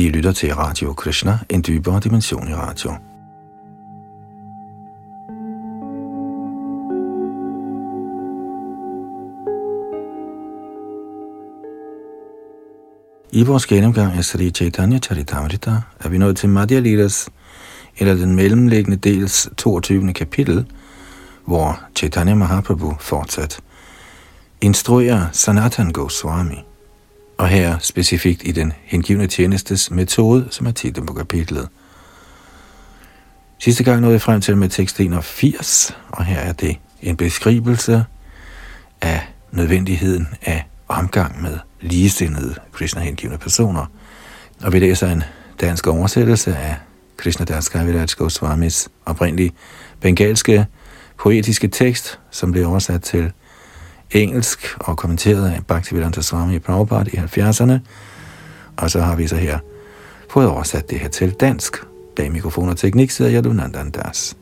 I lytter til Radio Krishna, en dybere dimension i radio. I vores gennemgang af Sri Chaitanya Charitamrita er vi nået til Madhya Lilas, eller den mellemliggende dels 22. kapitel, hvor Chaitanya Mahaprabhu fortsat instruerer Sanatan Goswami og her specifikt i den hengivne tjenestes metode, som er titlen på kapitlet. Sidste gang nåede jeg frem til med tekst 81, og her er det en beskrivelse af nødvendigheden af omgang med ligesindede kristne hengivne personer. Og vi læser en dansk oversættelse af Krishna Das Kaviraj Goswamis oprindelige bengalske poetiske tekst, som blev oversat til engelsk og kommenteret af Bhaktivedanta Swami Prabhupada i 70'erne. Og så har vi så her fået oversat det her til dansk. Bag mikrofon og teknik sidder Yadunandan Das.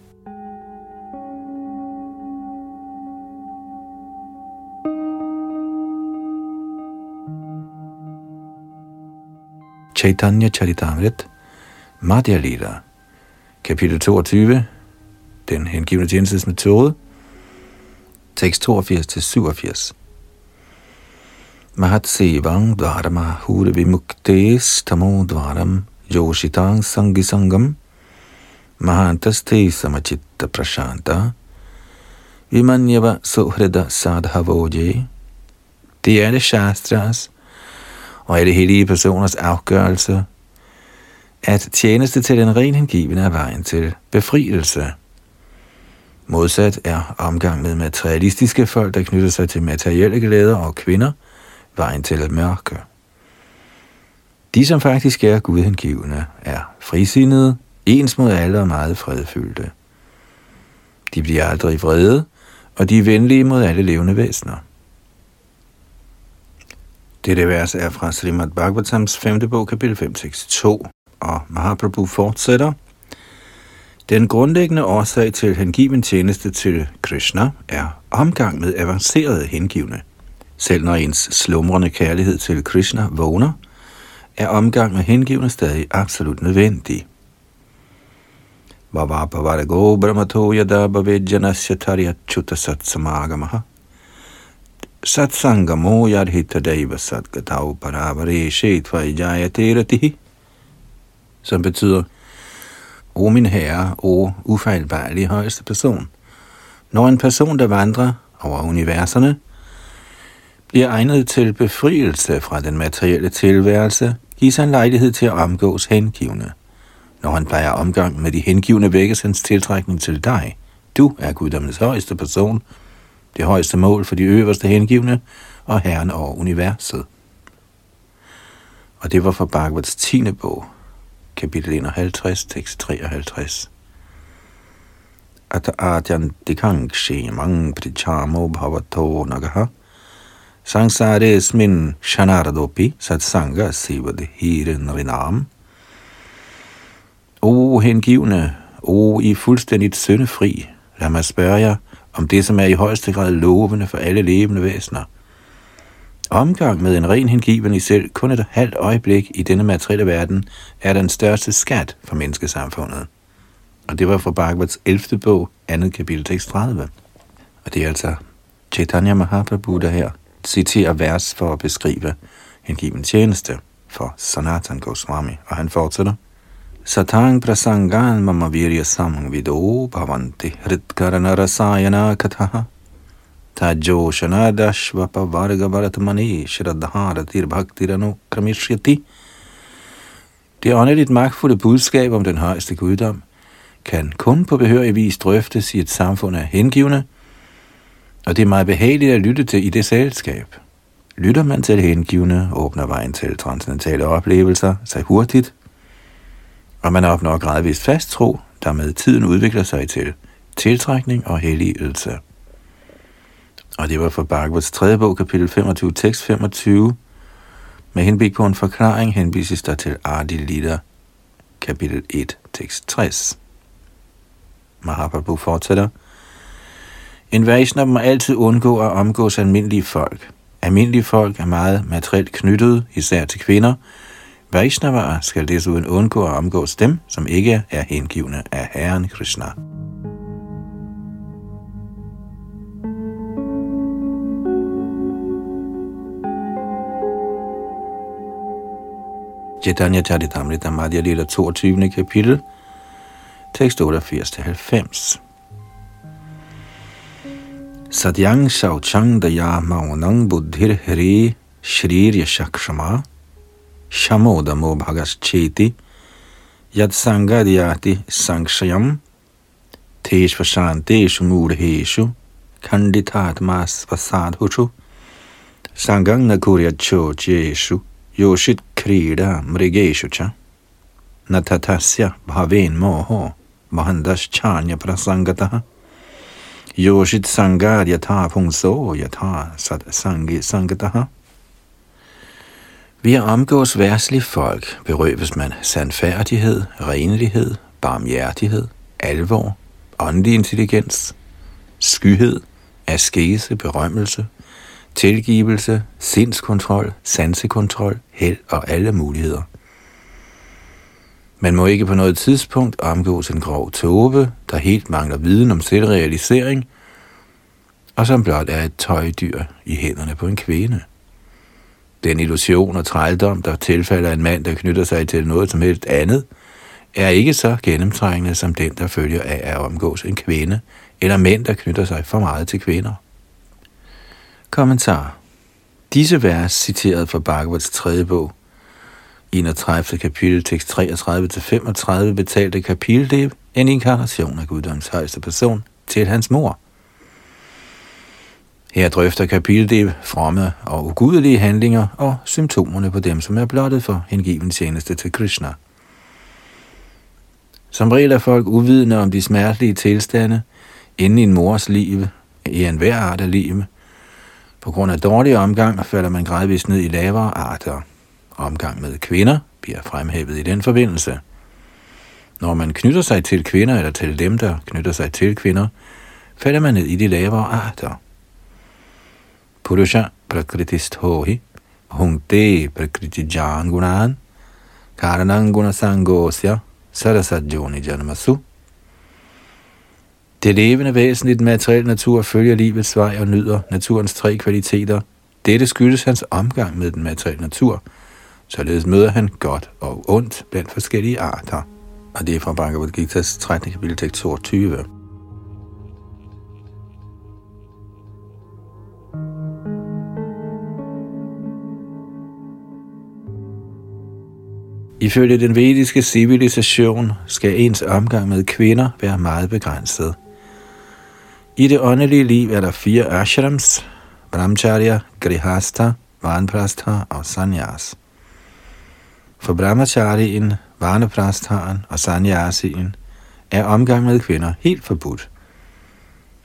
Chaitanya Charitamrit, Madhya Lila, kapitel 22, den hengivne tjenestesmetode, tekst 82-87. Mahat sevang dvarama hure vimuktes tamo dvaram yoshitang sangisangam mahantaste samachitta prashanta vimanyava suhrida sadhavoje. Det er det shastras og alle hellige personers afgørelse, at tjeneste til den ren hengivende er vejen til befrielse. Modsat er omgang med materialistiske folk, der knytter sig til materielle glæder og kvinder, vejen til at mørke. De, som faktisk er gudhengivende, er frisindede, ens mod alle og meget fredfyldte. De bliver aldrig vrede, og de er venlige mod alle levende væsener. Dette vers er fra Srimad Bhagavatams 5. bog, kapitel 5, 2, og Mahaprabhu fortsætter. Den grundlæggende årsag til hengiven tjeneste til Krishna er omgang med avancerede hengivne. Selv når ens slumrende kærlighed til Krishna vågner, er omgang med hengivne stadig absolut nødvendig. Vavapavarago brahmato yada bhavedjanasya taryachuta satsamagamaha satsangamo yadhita deva satgatau paravare shetva ijayate ratihi, som betyder, O min herre, o ufejlbarlig højeste person. Når en person, der vandrer over universerne, bliver egnet til befrielse fra den materielle tilværelse, gives han lejlighed til at omgås hengivne. Når han plejer omgang med de hengivne, vækkes hans tiltrækning til dig. Du er guddommens højeste person, det højeste mål for de øverste hengivne og herren over universet. Og det var fra Bhagavats 10. bog, kapitel 51, tekst 53. At adyan dikangshi mang prichamo bhavato nagaha smin shanaradopi satsanga sivad hiren rinam. O hengivne, o I fuldstændigt syndefri, lad mig spørge jer, om det, som er i højeste grad lovende for alle levende væsener. Omgang med en ren hengiven i selv kun et halvt øjeblik i denne materielle verden er den største skat for menneskesamfundet. Og det var fra Bhagavats 11. bog, andet kapitel tekst 30. Og det er altså Chaitanya Mahaprabhu, der her citerer vers for at beskrive hengiven tjeneste for Sanatan Goswami. Og han fortsætter. Satang prasangan mama virya samvido bhavanti hritkarana rasayana katha tajoshana dashvapa varga varatmani shraddharatir bhaktirano kramishyati. Det åndeligt magtfulde budskab om den højeste guddom kan kun på behørig vis drøftes i et samfund af hengivne, og det er meget behageligt at lytte til i det selskab. Lytter man til hengivne, åbner vejen til transcendentale oplevelser sig hurtigt og man opnår gradvist fast tro, der med tiden udvikler sig til tiltrækning og helligelse. Og det var for Bhagavats 3. bog, kapitel 25, tekst 25. Med henblik på en forklaring henvises der til Adi Lida, kapitel 1, tekst 60. Mahaprabhu fortsætter. En Vaishnav må altid undgå at omgås almindelige folk. Almindelige folk er meget materielt knyttet, især til kvinder, Vaishnavaer skal desuden undgå at omgås dem, som ikke er hengivne af Herren Krishna. Chaitanya Charitamrita Madhya Lila 22. kapitel, tekst 88-90. Satyang da Daya Maunang Buddhir Hri Shrirya Shakshama Shamodamo Bhagascheti Yad Sangadyati Sankshayam Teshvashanteshu Murheshu Kanditatmas Vasadhushu Sangang Nakuryacho Jeshu Yoshit Krida Mrigeshu Cha Natatasya Bhaven Moho Mahandas Chanya Prasangataha. Yoshit Sangar Yatha Pungso Yatha Sat Sangi Sangataha. Ved at omgås værslige folk berøves man sandfærdighed, renlighed, barmhjertighed, alvor, åndelig intelligens, skyhed, askese, berømmelse, tilgivelse, sindskontrol, sansekontrol, held og alle muligheder. Man må ikke på noget tidspunkt omgås en grov tåbe, der helt mangler viden om selvrealisering, og som blot er et tøjdyr i hænderne på en kvinde. Den illusion og trældom, der tilfalder en mand, der knytter sig til noget som helst andet, er ikke så gennemtrængende som den, der følger af at omgås en kvinde, eller mænd, der knytter sig for meget til kvinder. Kommentar. Disse vers, citeret fra Bhagavats 3. bog, 31. kapitel, tekst 33-35, betalte Kapildev en inkarnation af Guddoms højeste person til hans mor. Her drøfter Kapildev fromme og ugudelige handlinger og symptomerne på dem, som er blottet for hengiven tjeneste til Krishna. Som regel er folk uvidende om de smertelige tilstande inden i en mors liv, i enhver art af livet, på grund af dårlig omgang falder man gradvist ned i lavere arter. Omgang med kvinder bliver fremhævet i den forbindelse. Når man knytter sig til kvinder, eller til dem, der knytter sig til kvinder, falder man ned i de lavere arter. Purusha prakritist hohi, hungte prakriti jan gunan, sarasajoni janmasu, det levende væsen i den materielle natur følger livets vej og nyder naturens tre kvaliteter. Dette skyldes hans omgang med den materielle natur. Således møder han godt og ondt blandt forskellige arter. Og det er fra Bhagavad Gita's 13. kapitel tekst 22. Ifølge den vediske civilisation skal ens omgang med kvinder være meget begrænset. I det åndelige liv er der fire ashrams, brahmacharya, grihastha, vanprastha og sanyas. For brahmacharyen, vaneprasthaen og sanyasien er omgang med kvinder helt forbudt.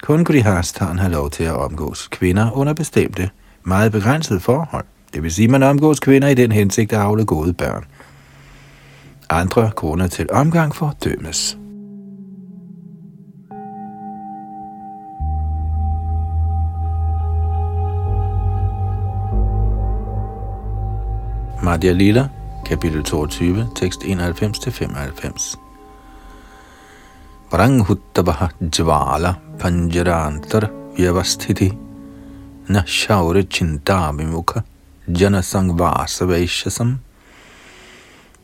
Kun grihasthaen har lov til at omgås kvinder under bestemte, meget begrænsede forhold. Det vil sige, at man omgås kvinder i den hensigt at afle gode børn. Andre grunde til omgang fordømmes. Madhya Lila, kapitel 22, tekst 91-95. Vranghuttabaha jvala panjarantar vyavasthiti na shaure chinta vimukha jana sangvasa.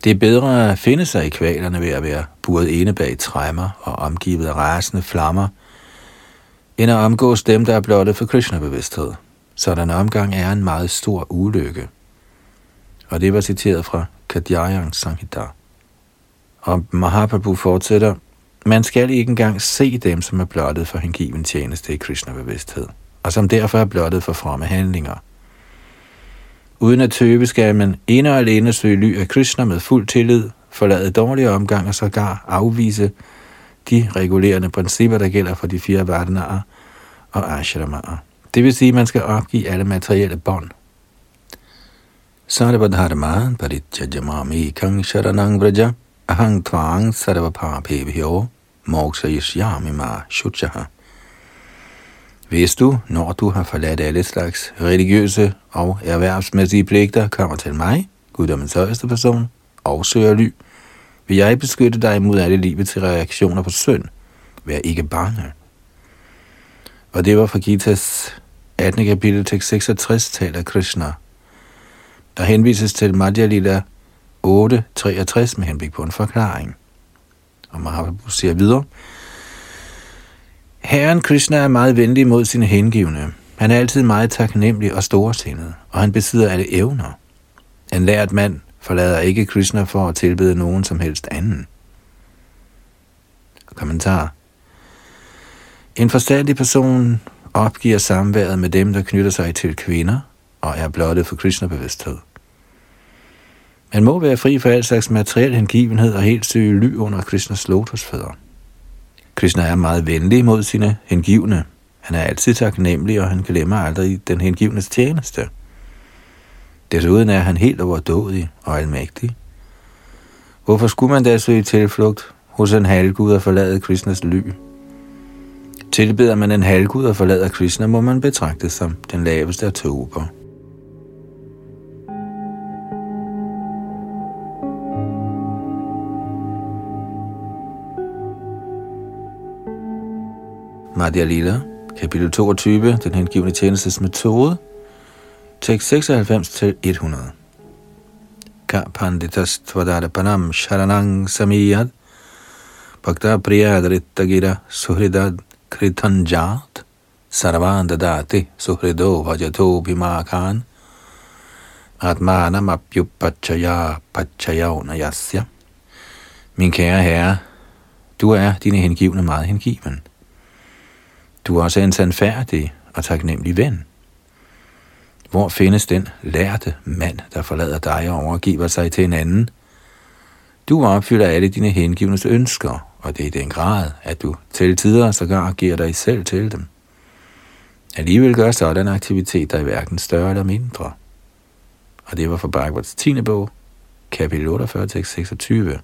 Det er bedre at finde sig i kvalerne ved at være buret inde bag træmmer og omgivet af rasende flammer, end at omgås dem, der er blottet for Krishna-bevidsthed. Sådan omgang er en meget stor ulykke og det var citeret fra Kadjayang Sanghita. Og Mahaprabhu fortsætter, man skal ikke engang se dem, som er blottet for hengiven tjeneste i Krishna-bevidsthed, og som derfor er blottet for fromme handlinger. Uden at tøve skal man ene og alene søge ly af Krishna med fuld tillid, forlade dårlige omgang og sågar afvise de regulerende principper, der gælder for de fire vardanaer og ashramaer. Det vil sige, at man skal opgive alle materielle bånd Sarvadharma paritjajamami kang sharanang vraja ahang tvang sarvapapebhyo moksayishyami ma shuchaha. Hvis du, når du har forladt alle slags religiøse og erhvervsmæssige pligter, kommer til mig, guddommens højeste person, og søger ly, vil jeg beskytte dig imod alle livets reaktioner på synd. Vær ikke bange. Og det var fra Gitas 18. kapitel tekst 66 taler Krishna. Der henvises til Madhya Lila 8.63 med henblik på en forklaring. Og Mahaprabhu siger videre, Herren Krishna er meget venlig mod sine hengivne. Han er altid meget taknemmelig og storsindet, og han besidder alle evner. En lært mand forlader ikke Krishna for at tilbede nogen som helst anden. Kommentar. En forstandig person opgiver samværet med dem, der knytter sig til kvinder og er blottet for Krishna-bevidsthed. Man må være fri for al slags materiel hengivenhed og helt søge ly under Krishnas lotusfødder. Krishna er meget venlig mod sine hengivne. Han er altid taknemmelig, og han glemmer aldrig den hengivnes tjeneste. Desuden er han helt overdådig og almægtig. Hvorfor skulle man da søge tilflugt hos en halvgud og forlade Krishnas ly? Tilbeder man en halvgud og forlader Krishna, må man betragtes som den laveste af tober. Madhya Lila, kapitel 22, den hengivende tjenestes metode, tekst 96 til 100. Ka panditas tvadarapanam sharanang samiyad, bhakta priyadrittagira suhridad kritanjat, sarvandadati suhrido vajato bhimakhan, atmanam apyupachaya pachayavnayasya. Min kære herre, du er dine hengivne meget hengiven. Du er også en sandfærdig og taknemmelig ven. Hvor findes den lærte mand, der forlader dig og overgiver sig til en anden? Du opfylder alle dine hengivnes ønsker, og det er i den grad, at du til tider sågar giver dig selv til dem. Alligevel gør sådan aktivitet dig hverken større eller mindre. Og det var fra Bhagavats 10. bog, kapitel 48, tekst 26.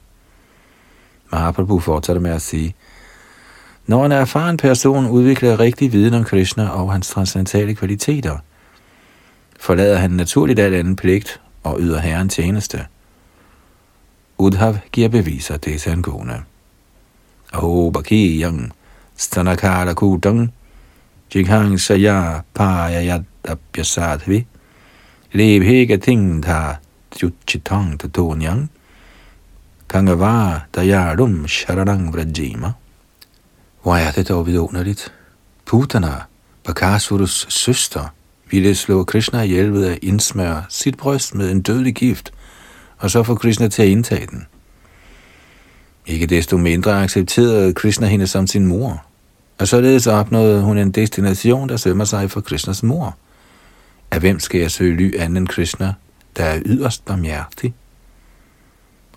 Mahaprabhu fortsætter med at sige, når en erfaren person udvikler rigtig viden om Krishna og hans transcendentale kvaliteter, forlader han naturligt al anden pligt og yder herren tjeneste. Udhav giver beviser det til angående. Aho bakiyang stanakara kutang jikhang saya payayat abhyasadvi lebhega tingtha tjuchitang tatonyang kangava dayarum sharanang vrajima. Hvor er det dog vidunderligt? Putana, Bakasurus søster, ville slå Krishna ihjel ved at indsmøre sit bryst med en dødelig gift, og så få Krishna til at indtage den. Ikke desto mindre accepterede Krishna hende som sin mor, og således opnåede hun en destination, der sømmer sig for Krishnas mor. Af hvem skal jeg søge ly anden end Krishna, der er yderst barmhjertig?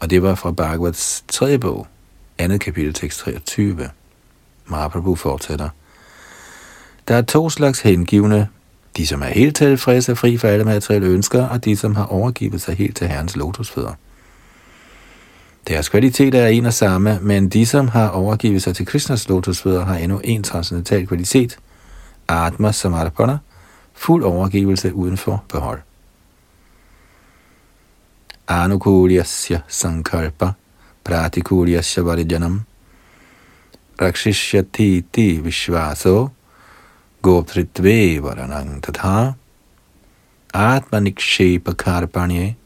Og det var fra Bhagavats tredje bog, andet kapitel tekst 23. Mahaprabhu fortsætter. Der er to slags hengivne. De, som er helt tilfredse og fri for alle materielle ønsker, og de, som har overgivet sig helt til Herrens lotusfødder. Deres kvalitet er en og samme, men de, som har overgivet sig til Krishnas lotusfødder, har endnu en transcendental kvalitet, Atma Samarpana, fuld overgivelse uden for behold. Anukulyasya Sankalpa Pratikulyasya Varijanam rakshishyati vishvaso goptritve varanang tatha atmanikshepa karpanye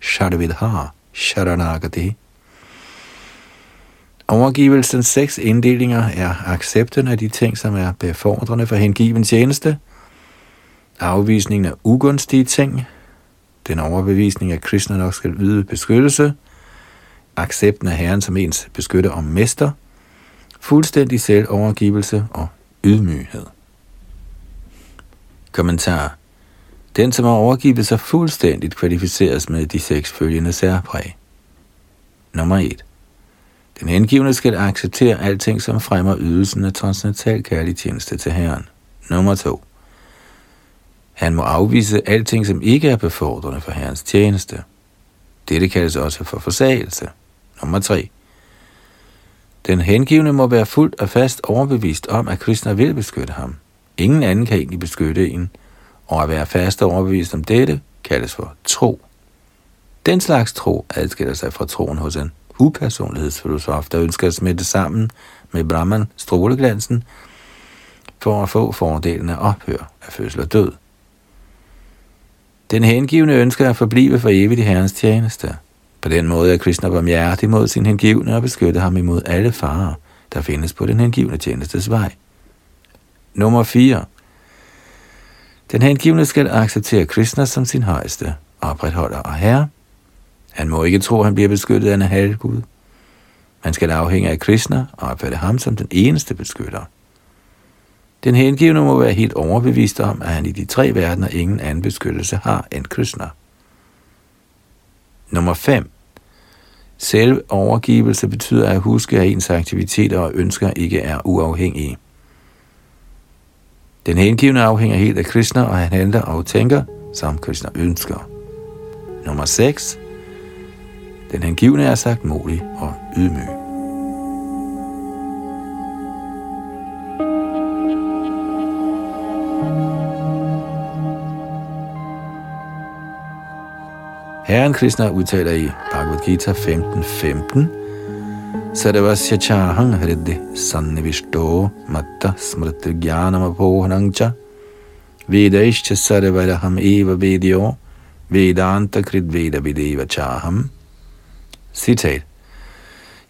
shadvidha sharanagati. Overgivelsens seks inddelinger er accepten af de ting, som er befordrende for hengiven tjeneste, afvisningen af ugunstige ting, den overbevisning at Krishna nok skal yde beskyttelse, accepten af Herren som ens beskytter og mester, fuldstændig selvovergivelse og ydmyghed. Kommentar. Den, som har overgivet sig fuldstændigt, kvalificeres med de seks følgende særpræg. Nummer 1. Den hengivne skal acceptere alting, som fremmer ydelsen af transcendental kærlig tjeneste til Herren. Nummer 2. Han må afvise alting, som ikke er befordrende for Herrens tjeneste. Dette kaldes også for forsagelse. Nummer 3. Den hengivne må være fuldt og fast overbevist om, at Krishna vil beskytte ham. Ingen anden kan egentlig beskytte en, og at være fast overbevist om dette kaldes for tro. Den slags tro adskiller sig fra troen hos en upersonlighedsfilosof, der ønsker at smitte sammen med Brahman, stråleglansen, for at få fordelen af ophør af fødsel og død. Den hengivne ønsker at forblive for evigt i Herrens tjeneste. På den måde er Krishna barmhjertig mod sin hengivne og beskytter ham imod alle farer, der findes på den hengivne tjenestes vej. Nummer 4. Den hengivne skal acceptere Krishna som sin højeste, opretholder og herre. Han må ikke tro, at han bliver beskyttet af en halvgud. Man skal afhænge af Krishna og opfatte ham som den eneste beskytter. Den hengivne må være helt overbevist om, at han i de tre verdener ingen anden beskyttelse har end Krishna. Nummer 5. Selv overgivelse betyder at huske, at ens aktiviteter og ønsker ikke er uafhængige. Den hengivne afhænger helt af Krishna, og han handler og tænker, som Krishna ønsker. Nummer 6. Den hengivne er sagt modig og ydmyg. Herren Krishna udtaler i Bhagavad Gita 15.15, 15, Sarvasya chahang hridhi sannivishto matta smriti jnanam apohanangcha vedaishcha sarvaraham eva vedyo vedanta krit veda videva chaham. Citat.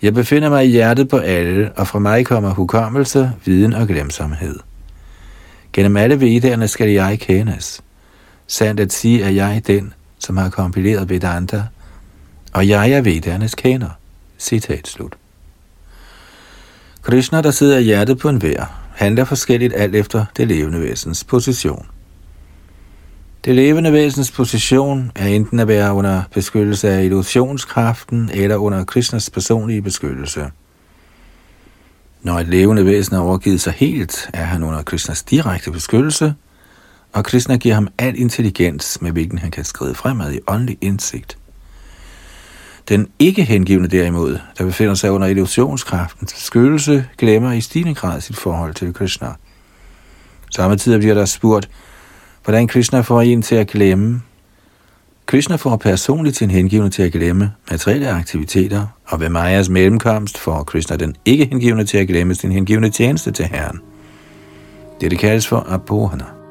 Jeg befinder mig i hjertet på alle, og fra mig kommer hukommelse, viden og glemsomhed. Gennem alle vedderne skal jeg kendes. Sandt at sige, at jeg er den, som har kompileret Vedanta, og jeg er Vedernes kender. Citat slut. Krishna, der sidder i hjertet på en vær, handler forskelligt alt efter det levende væsens position. Det levende væsens position er enten at være under beskyttelse af illusionskraften eller under Krishnas personlige beskyttelse. Når et levende væsen har overgivet sig helt, er han under Krishnas direkte beskyttelse, og Krishna giver ham al intelligens, med hvilken han kan skride fremad i åndelig indsigt. Den ikke hengivne derimod, der befinder sig under illusionskraftens beskyttelse, glemmer i stigende grad sit forhold til Krishna. Samtidig bliver der spurgt, hvordan Krishna får en til at glemme. Krishna får personligt sin hengivne til at glemme materielle aktiviteter, og ved Majas mellemkomst får Krishna den ikke hengivne til at glemme sin hengivne tjeneste til Herren. Det kaldes for apohana.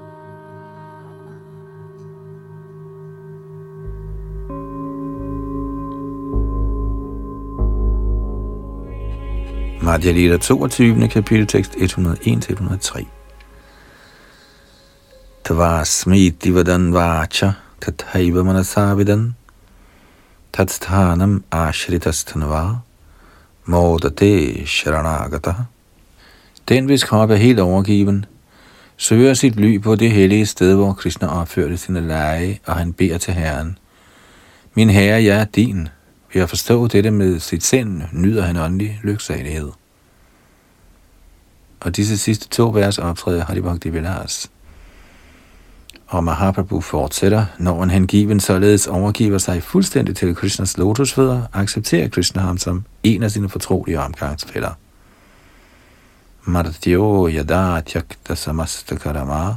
Madhya Lita 22. kapitel tekst 101-103. Tvasmiti vadan vacha tathaiva manasavidan tatsthanam ashritastanva modate sharanagata. Den, hvis krop er helt overgiven, søger sit ly på det hellige sted, hvor Krishna opførte sine lege, og han beder til Herren. Min herre, jeg er din. Ved at forstå dette med sit sind, nyder han åndelig lyksalighed. Og disse sidste to vers optræder Haribhakti Vilas. Og Mahaprabhu fortsætter, når en hengiven således overgiver sig fuldstændig til Krishnas lotusfødder, accepterer Krishna ham som en af sine fortrolige omgangsfælder. Martyo yada tyakta samasta karama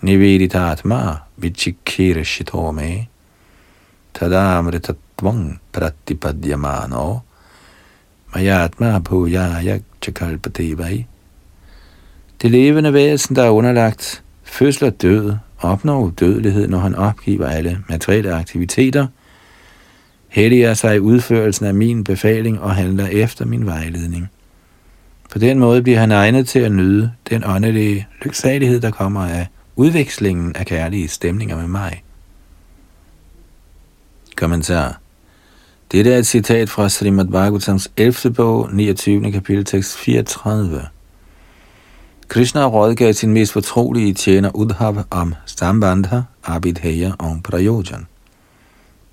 niveditatma vichikira shitome tadamritatvang pratipadyamano mayatma bhujaya chakalpatevai det levende væsen, der er underlagt fødsel og død, opnår udødelighed, når han opgiver alle materielle aktiviteter, helliger sig i udførelsen af min befaling og handler efter min vejledning. På den måde bliver han egnet til at nyde den åndelige lyksalighed, der kommer af udvekslingen af kærlige stemninger med mig. Kommentar. Dette er et citat fra Srimad Bhagavatams 11. bog, 29. kapitel, tekst 34. Krishna rådgav sin mest fortrolige tjener Udhav om Sambandha, Abhidheya og Prayojan.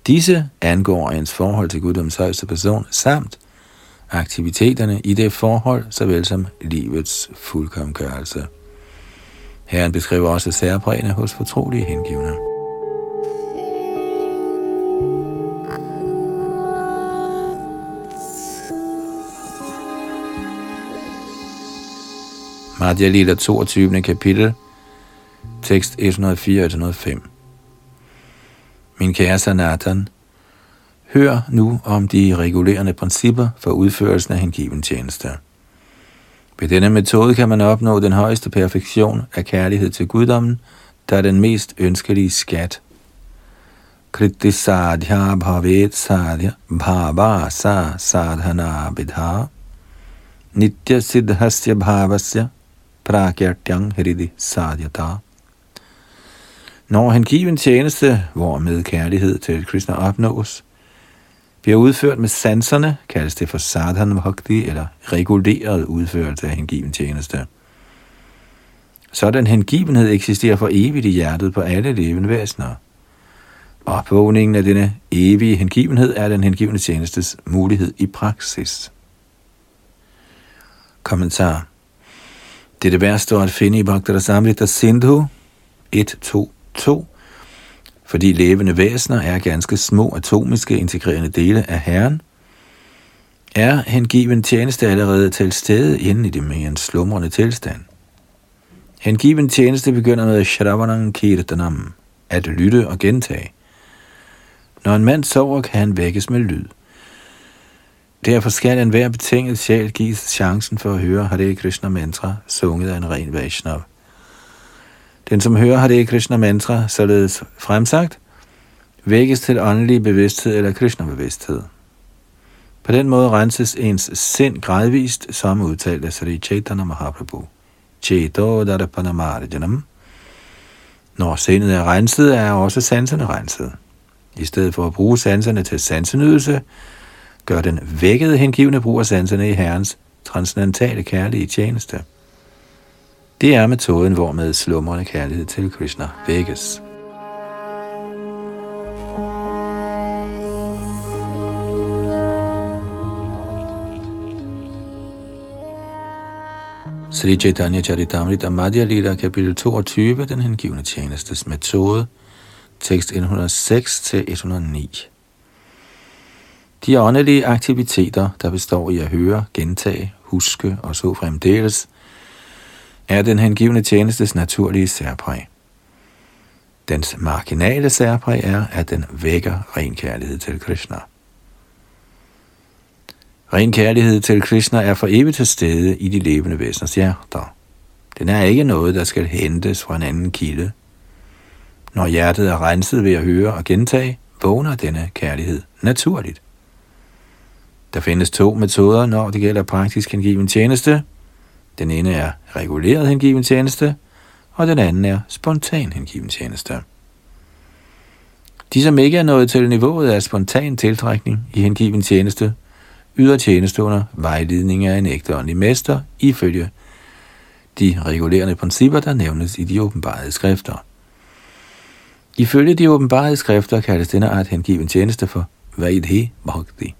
Disse angår ens forhold til Guddoms højeste person, samt aktiviteterne i det forhold, såvel som livets fuldkomgørelse. Herren beskriver også særprægene hos fortrolige hengivne. Madhya Lila 22. kapitel, tekst 104-105. Min kære Sanatan, Hør nu om de regulerende principper for udførelsen af hengiven tjeneste. Ved denne metode kan man opnå den højeste perfektion af kærlighed til guddommen, der er den mest ønskelige skat. Kritisadhya bhavet sadhya bhava sa sadhana bidha nitya siddhasya bhavasya prakyartyang hridi sadhyata. Når hengiven tjeneste, hvor med kærlighed til Krishna opnås, bliver udført med sanserne, kaldes det for sadhan bhakti, eller reguleret udførelse af hengiven tjeneste. Sådan hengivenhed eksisterer for evigt i hjertet på alle levende væsener. Opvågningen af denne evige hengivenhed er den hengivende tjenestes mulighed i praksis. Kommentar dette vers står at finde i Bhaktara Samrita Sindhu 1.2.2, fordi levende væsener er ganske små atomiske integrerende dele af Herren, er hengiven tjeneste allerede til stede inden i det mere en slumrende tilstand. Hengiven tjeneste begynder med Shravanam Kirtanam, at lytte og gentage. Når en mand sover, kan han vækkes med lyd. Derfor skal enhver betinget sjæl gives chancen for at høre Hare Krishna mantra, sunget af en ren Vaishnav. Den, som hører Hare Krishna mantra, således fremsagt, vækkes til åndelig bevidsthed eller Krishna-bevidsthed. På den måde renses ens sind gradvist, som udtalt af Sri Chaitanya Mahaprabhu. Cheto Darapanamarajanam. Når sindet er renset, er også sanserne renset. I stedet for at bruge sanserne til sansenydelse, gør den vækkede hengivende brug af sanserne i Herrens transcendentale kærlige tjeneste. Det er metoden, hvormed slumrende kærlighed til Krishna vækkes. Sri Chaitanya Charitamrita Madhya Lila, kapitel 22, den hengivne tjenestes metode, tekst 106-109. De åndelige aktiviteter, der består i at høre, gentage, huske og så fremdeles, er den hengivne tjenestes naturlige særpræg. Dens marginale særpræg er, at den vækker ren kærlighed til Krishna. Ren kærlighed til Krishna er for evigt til stede i de levende væseners hjerter. Den er ikke noget, der skal hentes fra en anden kilde. Når hjertet er renset ved at høre og gentage, vågner denne kærlighed naturligt. Der findes to metoder, når det gælder praktisk hengiven tjeneste. Den ene er reguleret hengiven tjeneste, og den anden er spontan hengiven tjeneste. De, som ikke er nået til niveauet af spontan tiltrækning i hengiven tjeneste, yder tjeneste under vejledning af en ægte åndelig mester ifølge de regulerende principper, der nævnes i de åbenbarede skrifter. Ifølge de åbenbarede skrifter kaldes denne art hengiven tjeneste for Vaidhi Bhakti.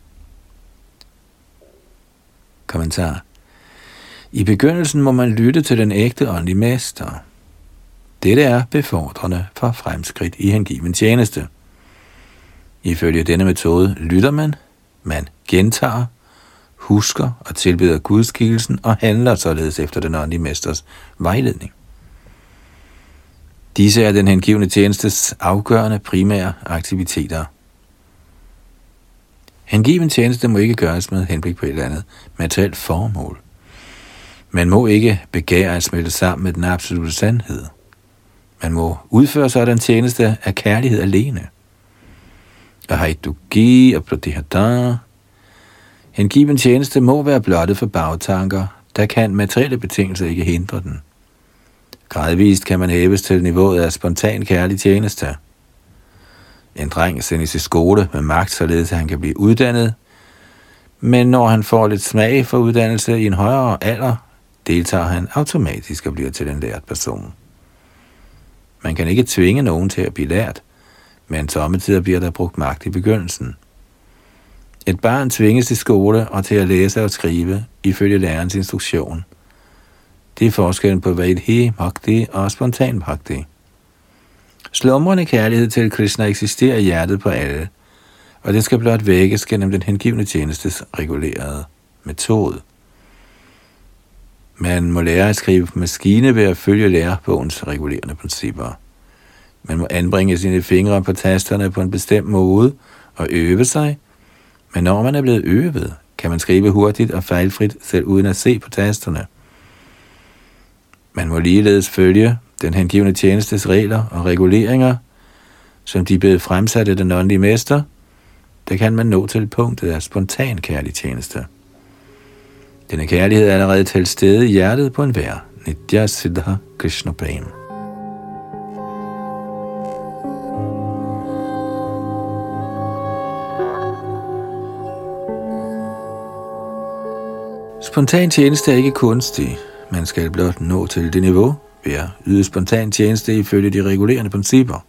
Kommentar. I begyndelsen må man lytte til den ægte åndelige mester. Dette er befordrende for fremskridt i hengiven tjeneste. Ifølge denne metode lytter man, man gentager, husker og tilbeder gudskikkelsen og handler således efter den åndelige mesters vejledning. Disse er den hengivne tjenestes afgørende primære aktiviteter. Hengiven tjeneste må ikke gøres med henblik på et eller andet materielt formål. Man må ikke begære at smelte sammen med den absolute sandhed. Man må udføre sådan tjeneste af kærlighed alene. Og haidugi og pradihada. Hengiven tjeneste må være blottet for bagtanker, der kan materielle betingelser ikke hindre den. Gradvist kan man hæves til niveauet af spontan kærlig tjeneste. En dreng sendes i skole med magt, således at han kan blive uddannet, men når han får lidt smag for uddannelse i en højere alder, deltager han automatisk og bliver til en lært person. Man kan ikke tvinge nogen til at blive lært, men sommetider bliver der brugt magt i begyndelsen. Et barn tvinges til skole og til at læse og skrive ifølge lærerens instruktion. Det er forskellen på Vaidhi Bhakti og spontan Bhakti. Slumrende kærlighed til Krishna eksisterer i hjertet på alle, og det skal blot vækkes gennem den hengivne tjenestes regulerede metode. Man må lære at skrive på maskine ved at følge lærebogens regulerende principper. Man må anbringe sine fingre på tasterne på en bestemt måde og øve sig, men når man er blevet øvet, kan man skrive hurtigt og fejlfrit, selv uden at se på tasterne. Man må ligeledes følge den hengivende tjenestes regler og reguleringer, som de blev fremsat af den åndelige mester, der kan man nå til punktet af spontan kærlig tjeneste. Denne kærlighed er allerede til stede i hjertet på en vær, Nitya Siddha Krishna Prem. Spontan tjeneste er ikke kunstig. Man skal blot nå til det niveau ved at yde spontan tjeneste ifølge de regulerende principper.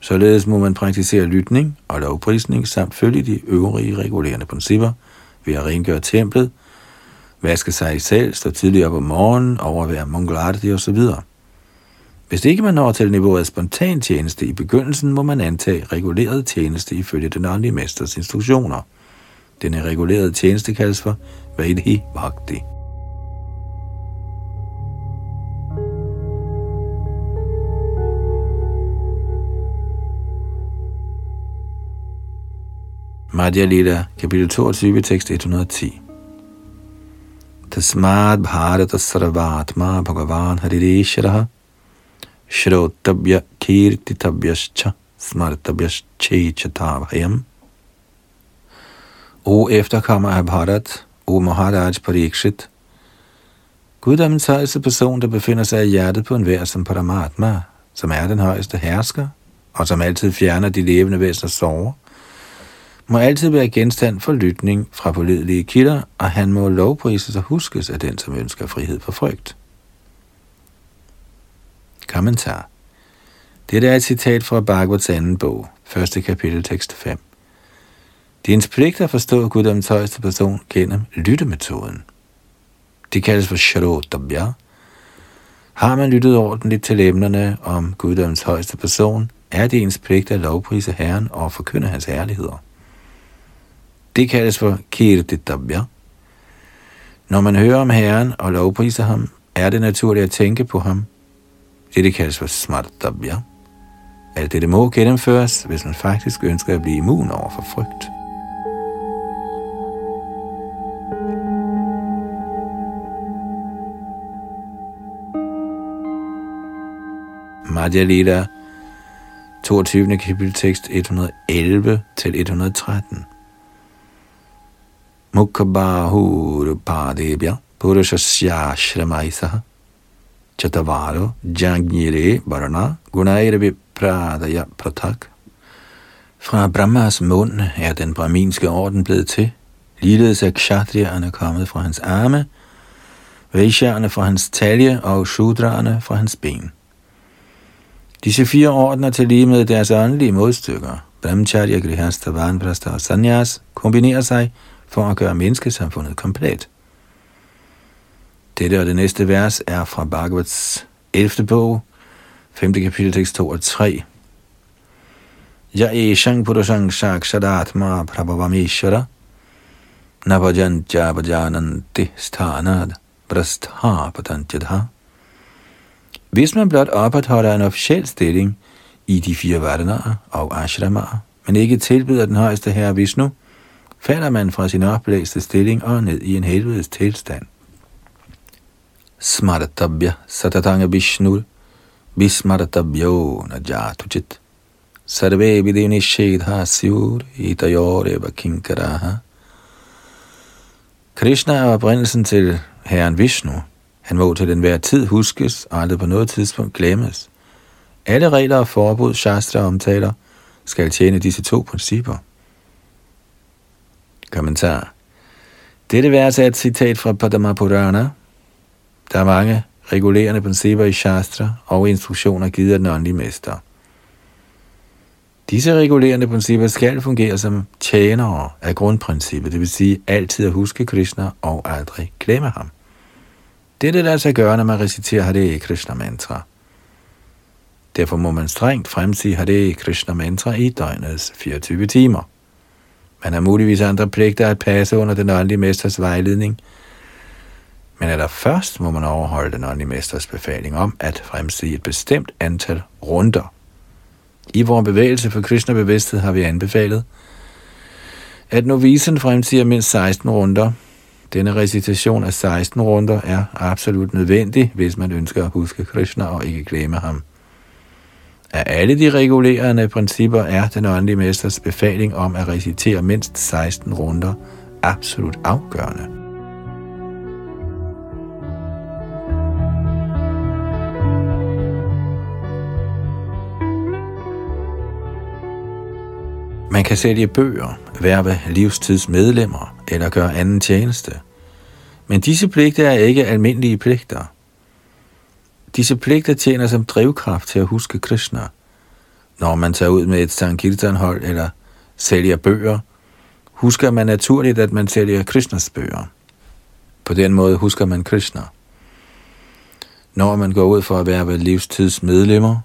Således må man praktisere lytning og lovprisning samt følge de øvrige regulerende principper ved at rengøre templet, vaske sig selv, stå tidligere op om morgenen, overvære mongolarti osv. Hvis ikke man når til niveauet af spontan tjeneste i begyndelsen, må man antage reguleret tjeneste ifølge den åndelige mesters instruktioner. Denne regulerede tjeneste kaldes for Vaidhi Bhakti. Madhya Lila, kapitel 22, tekst 110. Tasmad Bharata Sarvatma Bhagavan Haririsharaha Shrotabhya Kirtitabhyascha Smartabhyascha O efterkommer af Bharat, O Maharaj Parikshit, Guddommens højeste person, der befinder sig i hjertet på en vær som Paramatma, som er den højeste hersker, og som altid fjerner de levende væseners sorger, må altid være genstand for lytning fra pålidelige kilder, og han må lovprises og huskes af den, som ønsker frihed for frygt. Kommentar Dette er et citat fra Bhagavats anden bog, første kapitel, tekst 5. Det er ens pligt at forstå Guddoms højeste person gennem lyttemetoden. Det kaldes for Sharodabya. Har man lyttet ordentligt til emnerne om Guddoms højeste person, er det ens pligt at lovprise Herren og forkynde hans herligheder. Det kaldes for kirtitabya. Når man hører om Herren og lovpriser ham, er det naturligt at tænke på ham. Det, det kaldes for smartabya. Alt det må gennemføres, hvis man faktisk ønsker at blive immun over for frygt. Madhya Lila, 22. kapitel tekst 111 til 113. Mukhabahurpadebhya Purushasya Chatavaro Jagnire Varna Gunairavi Pradaya Pratak Fra Brahmas mund er den brahminske orden blevet til. Ligeledes er kshatriyerne kommet fra hans arme, Vaishyerne fra hans talje og Shudraerne fra hans ben. Disse fire ordner til lige med deres åndelige modstykker, Brahmacharya, Grihastha, Vanprastha og Sanyas, kombinerer sig for at gøre menneskesamfundet komplet. Dette og det næste vers er fra Bhagavats 11. bog, 5. kapitel, tekst 2 og 3. Ja e shang purushang shakshadatma prabhavamishvara navajantya vajananti sthanad prasthapatantjadha. Hvis man blot opretholder en officiel stilling i de fire vardaner og ashramaer, men ikke tilbyder den højeste herre Vishnu, falder man fra sin opblæste stilling og ned i en helvedes tilstand. Smartabhya satatanga vishnur vismartabhyo najatuchit sarve vidinishedha syur itayoreva kinkaraha Krishna er oprindelsen til Herren Vishnu. Han må til enhver tid huskes og aldrig på noget tidspunkt glemmes. Alle regler og forbud, Shastra omtaler, skal tjene disse to principper – Kommentar. Dette vers altså er et citat fra Padma Purana. Der er mange regulerende principper i Shastra og instruktioner givet af den åndelige mester. Disse regulerende principper skal fungere som tjenere af grundprincippet, det vil sige altid at huske Krishna og aldrig glemme ham. Dette lader sig gøre, når man reciterer Hare Krishna mantra. Derfor må man strengt fremsige Hare Krishna mantra i døgnets 24 timer. Man har muligvis andre pligter at passe under den åndelige mesters vejledning, men aller først må man overholde den åndelige mesters befaling om at fremsige et bestemt antal runder. I vores bevægelse for Krishna bevidsthed har vi anbefalet, at novisen fremsiger mindst 16 runder. Denne recitation af 16 runder er absolut nødvendig, hvis man ønsker at huske Krishna og ikke glemme ham. Af alle de regulerende principper er den åndelige mesters befaling om at recitere mindst 16 runder absolut afgørende. Man kan sælge bøger, værve livstidsmedlemmer eller gøre anden tjeneste. Men disse pligter er ikke almindelige pligter. Disse pligter tjener som drivkraft til at huske Krishna. Når man tager ud med et Sankirtan-hold eller sælger bøger, husker man naturligt, at man sælger Krishnas bøger. På den måde husker man Krishna. Når man går ud for at være livstidsmedlemmer,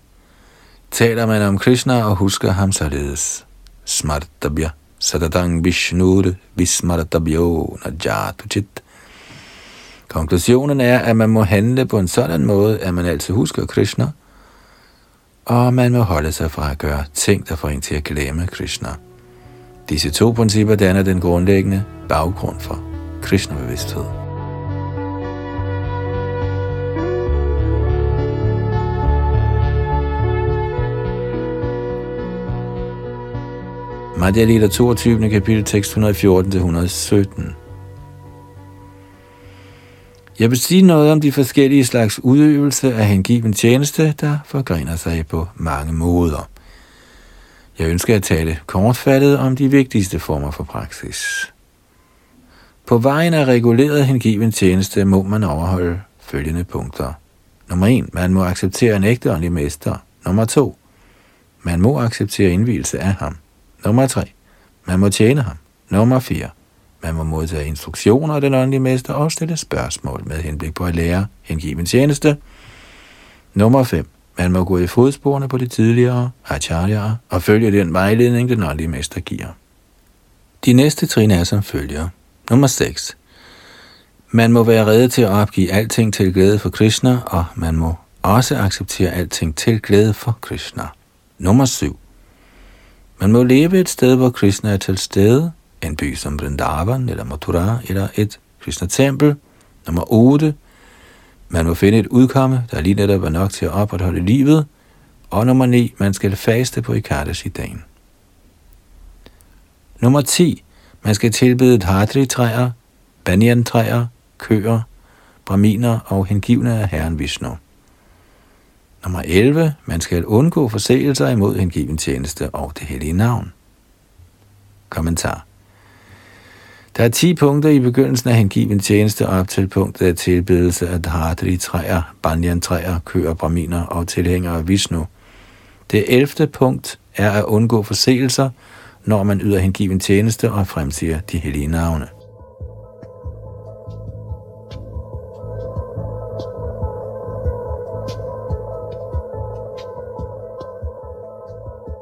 taler man om Krishna og husker ham således. Smartabhya sadatang vishnur vismartabhyo najatuchit. Konklusionen er, at man må handle på en sådan måde, at man altid husker Krishna, og man må holde sig fra at gøre ting, der får en til at glemme Krishna. Disse to principper danner den grundlæggende baggrund for Krishna-bevidsthed. Madhya Lila 22. kapitel tekst 114-117. Jeg vil sige noget om de forskellige slags udøvelse af hengiven tjeneste, der forgrener sig på mange måder. Jeg ønsker at tale kortfattet om de vigtigste former for praksis. På vejen af reguleret hengiven tjeneste må man overholde følgende punkter. Nummer 1. Man må acceptere en ægte åndelig mester. Nummer 2. Man må acceptere indvielse af ham. Nummer 3. Man må tjene ham. Nummer 4. Man må modtage instruktioner af den åndelige mester og stille spørgsmål med henblik på at lære hengiven tjeneste. Nummer 5. Man må gå i fodsporene på de tidligere acharyaer og følge den vejledning, den åndelige mester giver. De næste trin er som følger. Nummer 6. Man må være rede til at opgive alting til glæde for Krishna, og man må også acceptere alting til glæde for Krishna. Nummer 7. Man må leve et sted, hvor Krishna er til stede, en by som Vrindavan eller Mathura eller et Krishna-tempel. Nummer 8. Man må finde et udkomme, der lige netop er nok til at opretholde livet. Og nummer 9. Man skal faste på Ikadashi-dagen. Nummer 10. Man skal tilbede dhatri-træer, banyan-træer, køer, braminer og hengivne af Herren Vishnu. Nummer 11. Man skal undgå forseelser imod hengiven tjeneste og det hellige navn. Kommentar. Der er 10 punkter i begyndelsen af hengiven tjeneste op til punktet af tilbedelse af dhadri træer, banyan træer, køer, braminer og tilhængere af Vishnu. Det 11. punkt er at undgå forseelser, når man yder hengiven tjeneste og fremsiger de hellige navne.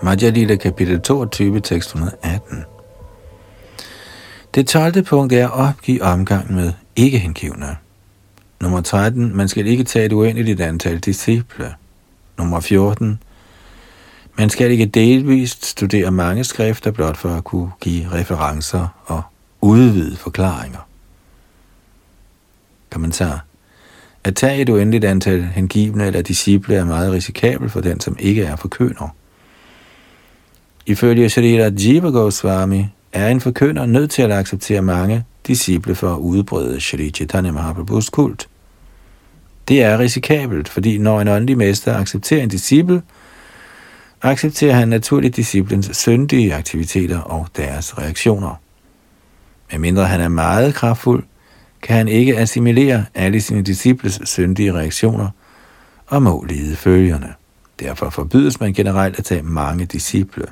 Madhya Lila kapitel 22, tekst 118. Det 12. punkt er at opgive omgang med ikke-hengivne. Nummer 13. Man skal ikke tage et uendeligt antal disciple. Nummer 14. Man skal ikke delvist studere mange skrifter blot for at kunne give referencer og udvide forklaringer. Kommentar. At tage et uendeligt antal hengivne eller disciple er meget risikabelt for den, som ikke er forkøner. Ifølge Shrita Jiva Goswami er en forkynder nødt til at acceptere mange disciple for at udbrede Shri Chaitanya Mahaprabhus kult. Det er risikabelt, fordi når en åndelig mester accepterer en disciple, accepterer han naturligt disciplens syndige aktiviteter og deres reaktioner. Men mindre han er meget kraftfuld, kan han ikke assimilere alle sine disciples syndige reaktioner og må lide følgerne. Derfor forbydes man generelt at tage mange disciple.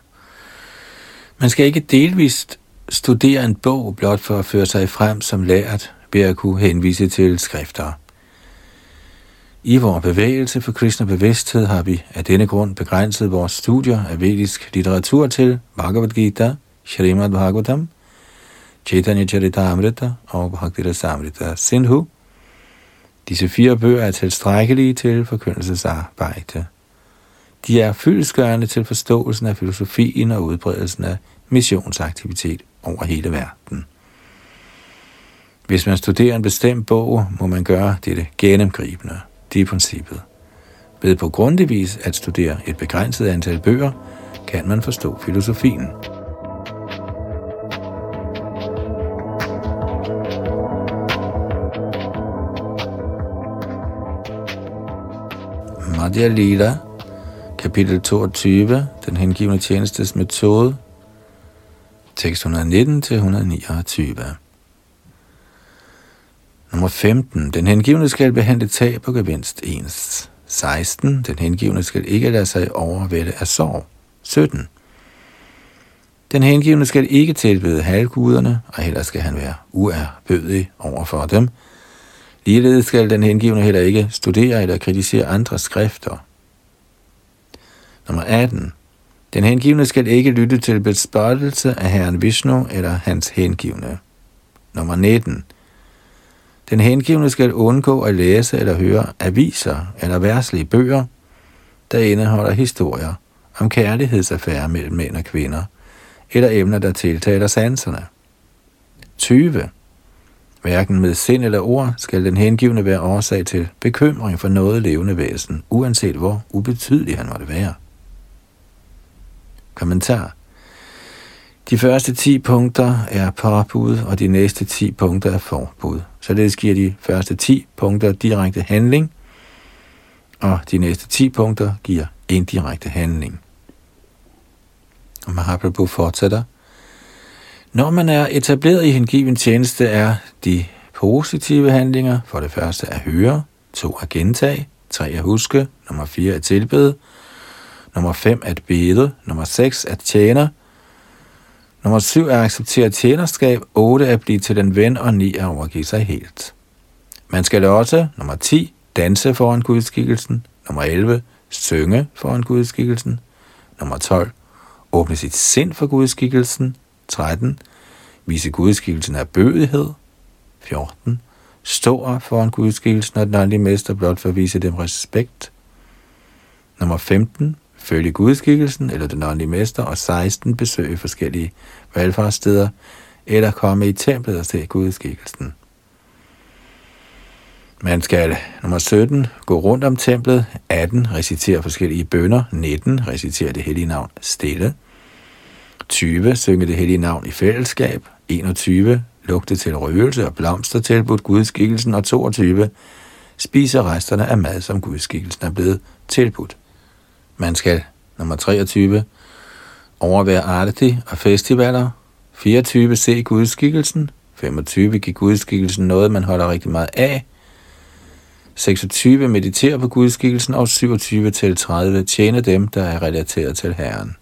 Man skal ikke delvist studere en bog blot for at føre sig frem som lært ved at kunne henvise til skrifter. I vores bevægelse for kristne bevidsthed har vi af denne grund begrænset vores studier af vedisk litteratur til Bhagavad Gita, Srimad Bhagavatam, Chaitanya Charitamrita og Bhakti Samrita Sindhu. Disse fire bøger er tilstrækkelige til forkyndelsesarbejde. De er fyldesgørende til forståelsen af filosofien og udbredelsen af missionsaktivitet over hele verden. Hvis man studerer en bestemt bog, må man gøre dette gennemgribende. Det er princippet. Ved på grundig vis at studere et begrænset antal bøger, kan man forstå filosofien. Madhya Lila, kapitel 22, den hengivne tjenestes metode, tekst 119-129. Nummer 15. Den hengivne skal behandle tab og gevinst ens. 16. Den hengivne skal ikke lade sig overvælde af sorg. 17. Den hengivne skal ikke tilbede halvguderne, og heller skal han være uerbødig over for dem. Ligeledes skal den hengivne heller ikke studere eller kritisere andre skrifter. Nummer 18. Den hengivne skal ikke lytte til bespottelse af Herren Vishnu eller hans hengivne. Nummer 19. Den hengivne skal undgå at læse eller høre aviser eller værtslige bøger, der indeholder historier om kærlighedsaffærer mellem mænd og kvinder, eller emner, der tiltaler sanserne. 20. Hverken med sind eller ord skal den hengivne være årsag til bekymring for noget levende væsen, uanset hvor ubetydelig han måtte være. Kommentar. De første 10 punkter er påbud, og de næste 10 punkter er forbud. Således giver de første 10 punkter direkte handling, og de næste 10 punkter giver indirekte handling. Og Mahaprabhu fortsætter. Når man er etableret i hengiven tjeneste, er de positive handlinger for det første at høre, to at gentage, tre at huske, nummer fire at tilbede, nummer 5 at bede, nummer 6 at tjene, nummer syv at acceptere tjenerskab, 8 at blive til den ven, og 9 at overgive sig helt. Man skal også, nummer 10, danse foran gudskikkelsen, nummer 11, synge foran gudskikkelsen, nummer 12, åbne sit sind for gudskikkelsen, 13. Vise gudskikkelsen af bødighed. 14. Stå foran gudskikkelsen og den åndelige mester blot for at vise dem respekt. Nummer 15. Følge gudskikkelsen eller den åndelige mester. Og 16. Besøge forskellige valgfartssteder eller komme i templet og se gudskikkelsen. Man skal, nummer 17, gå rundt om templet, 18, recitere forskellige bønder, 19, recitere det hellige navn stille, 20. Synge det hellige navn i fællesskab. 21. Lugte til røgelse og blomster tilbudt gudskikkelsen. Og 22. Spise resterne af mad, som gudskikkelsen er blevet tilbudt. Man skal, nummer 23, overvære arti og festivaler. 24. Se gudskikkelsen. 25. Give gudskikkelsen noget, man holder rigtig meget af. 26. Meditere på gudskikkelsen. Og 27 til 30. Tjene dem, der er relateret til Herren.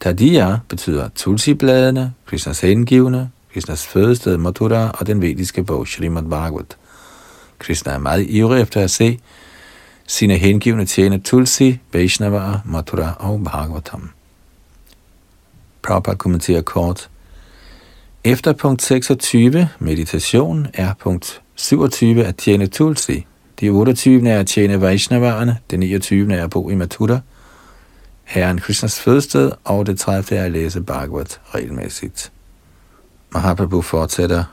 Tadiya betyder tulsi-bladene, Krishnas hengivne, Krishnas fødested Mathura og den vediske bog Srimad Bhagavat. Krishna er meget ivrig efter at se sine hengivne tjene Tulsi, Vaishnava, Mathura og Bhagavatam. Prabhupada kommenterer kort. Efter punkt 26, meditation, er punkt 27 at tjene Tulsi. De 28 er at tjene Vaishnavaerne, det 29 er at bo i Mathura, Herren Krishnas fødested, og det 30. er at læse Bhagavat regelmæssigt. Mahaprabhu fortsætter.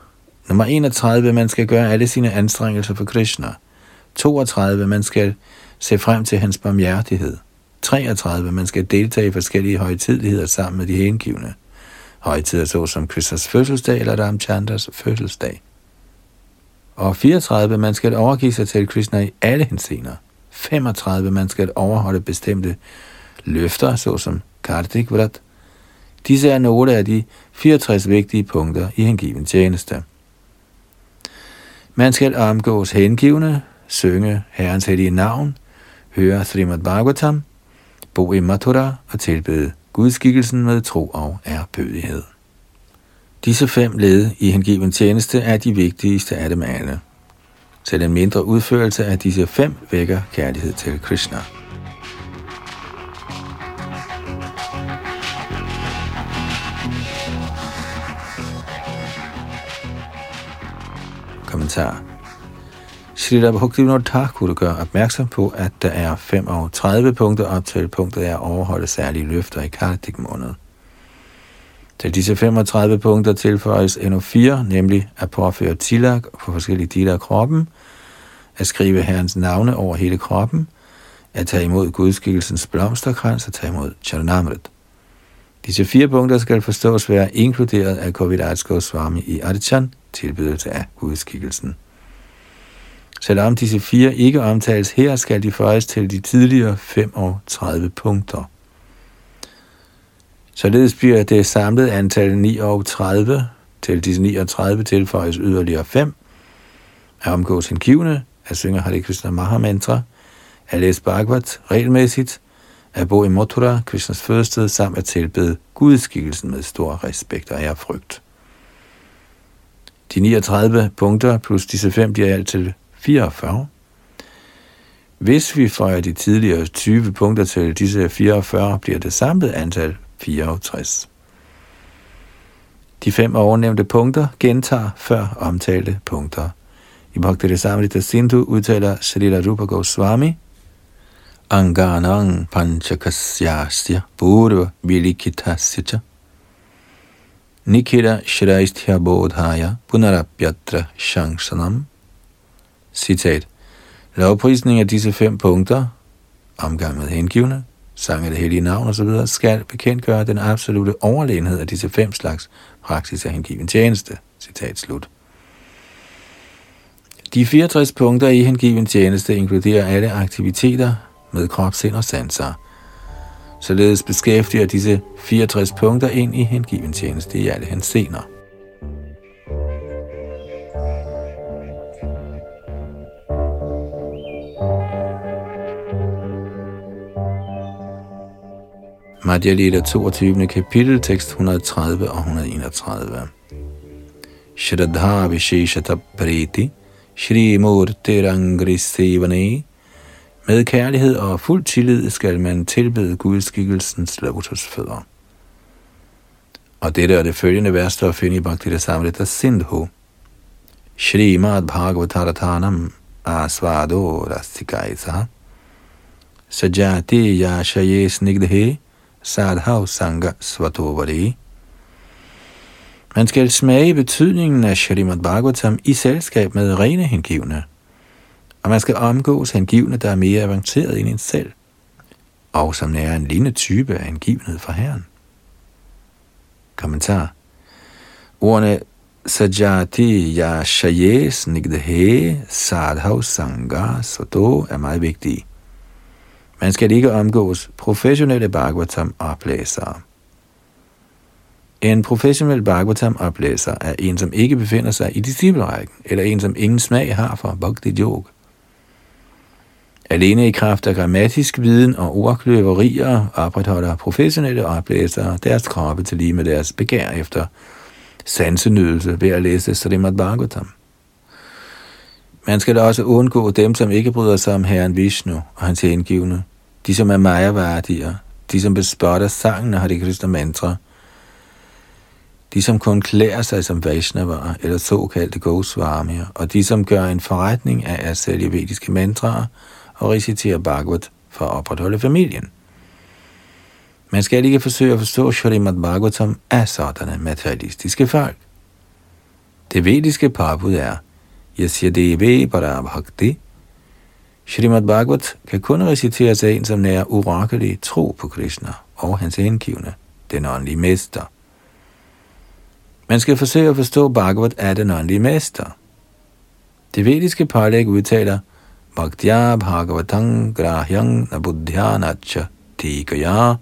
Nummer 31. Man skal gøre alle sine anstrengelser for Krishna. 32. Man skal se frem til hans barmhjertighed. 33. Man skal deltage i forskellige højtidligheder sammen med de hengivne. Højtider såsom Krishnas fødselsdag eller Ramchandras fødselsdag. Og 34. Man skal overgive sig til Krishna i alle hensener. 35. Man skal overholde bestemte løfter, såsom Kartik Vrat. Disse er nogle af de 64 vigtige punkter i hengiven tjeneste. Man skal omgås hengivne, synge Herrens hellige navn, høre Srimad Bhagavatam, bo i Mathura og tilbede gudskikkelsen med tro og ærbødighed. Disse fem led i hengiven tjeneste er de vigtigste af dem alle. Selv en mindre udførelse af disse fem vækker kærlighed til Krishna. Kommentar Srila Bhaktivinoda Thakur gør opmærksom på, at der er 35 punkter op til punktet af at overholde særlige løfter i Kartik måned. Til disse 35 punkter tilføjes endnu fire, nemlig at påføre tilak på forskellige dele af kroppen, at skrive Herrens navne over hele kroppen, at tage imod gudskikkelsens blomsterkrans og tage imod Charanamrit. Disse fire punkter skal forstås være inkluderet af Kovidats Swami i Adichan, tilbydelse af gudskikkelsen. Selvom disse fire ikke omtales her, skal de føjes til de tidligere 35 punkter. Således bliver det samlede antal 39 til disse 39 tilføjes yderligere 5, at omgås hengivne, at synge Hare Krishna Mahamantra, at læse Bhagavat regelmæssigt, at bo i Mathura, Krishnas fødested, samt at tilbede gudskikkelsen med stor respekt og ærefrygt. De 39 punkter plus disse fem bliver alt til 44. Hvis vi føjer de tidligere 20 punkter til disse 44, bliver det samlede antal 64. De fem ovennævnte punkter gentager før omtalte punkter. I Bhakti Samrita Sindhu udtaler Srila Rupa Goswami, Anganang Panchakasyasya Purva Vilikitasya Nikita Shraisthya Bodhaya Punarapyatra shangsanam Citat Lovprisning af disse fem punkter, omgang med hengivne, sang af det hellige navn osv., skal bekendtgøre den absolute overlegenhed af disse fem slags praksis af hengiven tjeneste. Citat slut. De 64 punkter i hengiven tjeneste inkluderer alle aktiviteter med krop, sind og sanser. Således beskæftiger disse 64 punkter ind i hengiven tjeneste i alle hensener. Madhya Lila 22. kapitel, tekst 130 og 131. Shraddha Visheshata Preti Shri Murti Rangri Sevane Med kærlighed og fuld tillid skal man tilbede gudskikkelsens lotusfødder. Og dette er det følgende vers, der finde i Bhakti Samrita Sindhu. Shri Mad Bhagavatarathanam Asvado Rastikaisa Sajati Yashaye Snigdhe sadhav sanga svatovari. Man skal smage betydningen af Shrimad Bhagavatam i selskab med rene hengivne, og man skal omgås hengivne, der er mere avanceret end en selv, og som er en lignende type af hengivenhed for Herren. Kommentar. Ordene Sajati Yashayes Nigdehe Sadhav Sangha Svato er meget vigtige. Man skal ikke omgås professionelle Bhagavatam-oplæsere. En professionel Bhagavatam-oplæser er en, som ikke befinder sig i disciplerækken, eller en, som ingen smag har for Bhakti Yoga. Alene i kraft af grammatisk viden og ordkløverier opretholder professionelle oplæsere deres kroppe til lige med deres begær efter sansenydelse ved at læse Srimad Bhagavatam. Man skal da også undgå dem, som ikke bryder sig om Herren Vishnu og hans hengivne de som er majaværdier, de som bespotter sangen af har Krishna kristne mantra, de som kun klæder sig som Vaishnavaer eller såkaldte Goswamier, og de som gør en forretning af at sælge vediske mantraer og recitere Bhagavat for at opretholde familien. Man skal ikke forsøge at forstå Shrimad Bhagavatam af sådanne materialistiske folk. Det vediske parbud er, Yasya Devi Bhakti, Shrimad Bhagavat kan kun reciteres af en, som nærer urakelig tro på Krishna og hans hengivne, den åndelige mester. Man skal forsøge at forstå Bhagavat af den åndelige mester. Det vediske pålæg udtaler, Bhaktya Bhagavatang Grahyang Nabuddhyanacha Tikaya.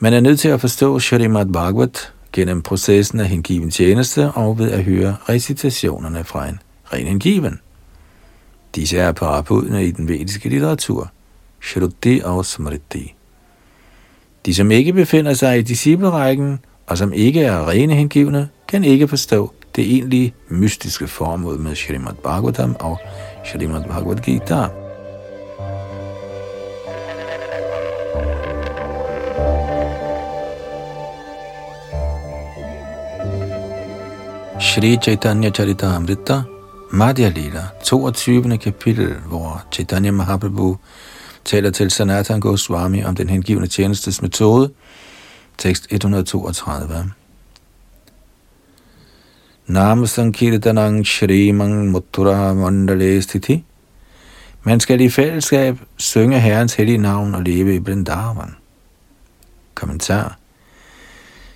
Man er nødt til at forstå Shrimad Bhagavat gennem processen af hengiven tjeneste og ved at høre recitationerne fra en ren hengiven. Disse er parabudene i den vediske litteratur, Shruti og Smriti. De, som ikke befinder sig i disciplerækken, og som ikke er rene hengivne, kan ikke forstå det egentlige mystiske formål med Srimad Bhagavatam og Srimad Bhagavad Gita. Shri Chaitanya Charitamrita Madhya Lila, 22. kapitel, hvor Chaitanya Mahaprabhu taler til Sanatan Goswami om den hengivne tjenestes metode, Tekst 132. Nam Sankirtanang Shrimang Mutura Mandale Sthiti. Man skal i fællesskab synge Herrens hellige navn og leve i Brindavan. Kommentar.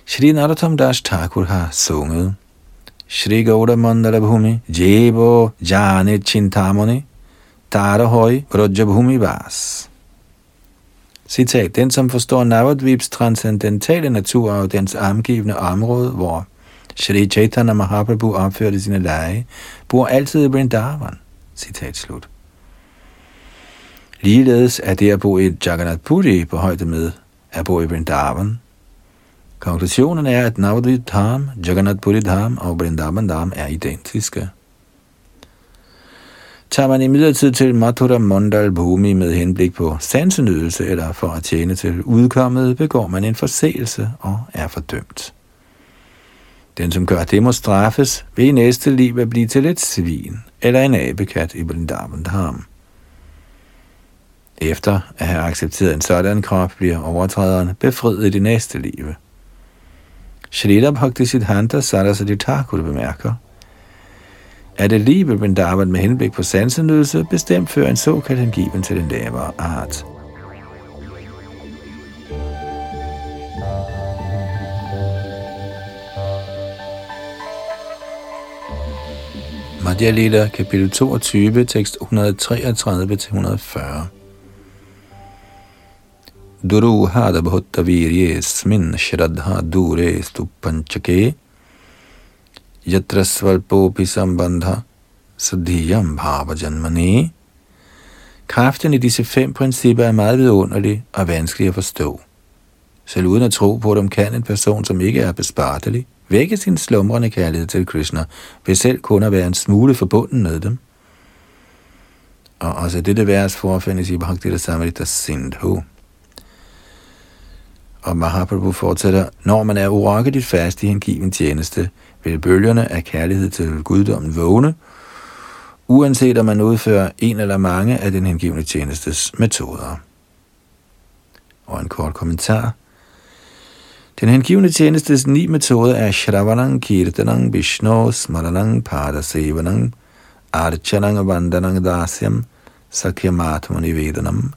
Shri Narottam Das Thakur har sunget Shri Gauda Mandala Bhumi Jebo Jane Chintamani Tarahoi Hoy Bhumi Vas. Citat, den som forstår Navadvips transcendentale natur og dens omgivende område, hvor Shri Chaitanya Mahaprabhu opførte sine lege, bor altid i Vrindavan. Citat slut. Ligeledes er det at bo i Jagannath Puri på højde med at bo i Vrindavan. Konklusionen er, at Navadvip Dham, Jagannath Puri Dham og Vrindavan Dham er identiske. Tager man imidlertid til Mathura Mandal Bhumi med henblik på sansenydelse eller for at tjene til udkommet, begår man en forseelse og er fordømt. Den, som gør det, må straffes ved i næste liv at blive til et svin eller en abekat i Vrindavan Dham. Efter at have accepteret en sådan krop, bliver overtræderen befriet i det næste liv. Shrita Bhakti Siddhanta Saraswati Thakur bemærker, at det liv vil Vrindavan med henblik på sansenydelse bestemt fører en såkaldt hengiven til den lavere art. Madhya Lila, kapitel 22, tekst 133-140. Duruhada bhutta virjesmin shraddha dure stupanchake yatra svalpopi sambandha sadhiyam bhava janmani. Kraften i disse fem principper er meget vidunderlig og vanskelig at forstå. Selv uden at tro på dem, kan en person, som ikke er bespartelig, vække sin slumrende kærlighed til Krishna, ved selv kun at være en smule forbundet med dem. Og også dette vers forfindes i Bhakti Rasamrita Sindhu. Og Mahaprabhu fortsætter, når man er urokkeligt fast i hengiven tjeneste, vil bølgerne af kærlighed til guddommen vågne, uanset om man udfører en eller mange af den hengivne tjenestes metoder. Og en kort kommentar – den hengivne tjenestes ni metoder er Shravanang, Kirtanang, Vishnu, Smaranang, Padasevanang, Archanang, Vandanang, Dasyam, Sakyamatmanivedanam, Vedanam,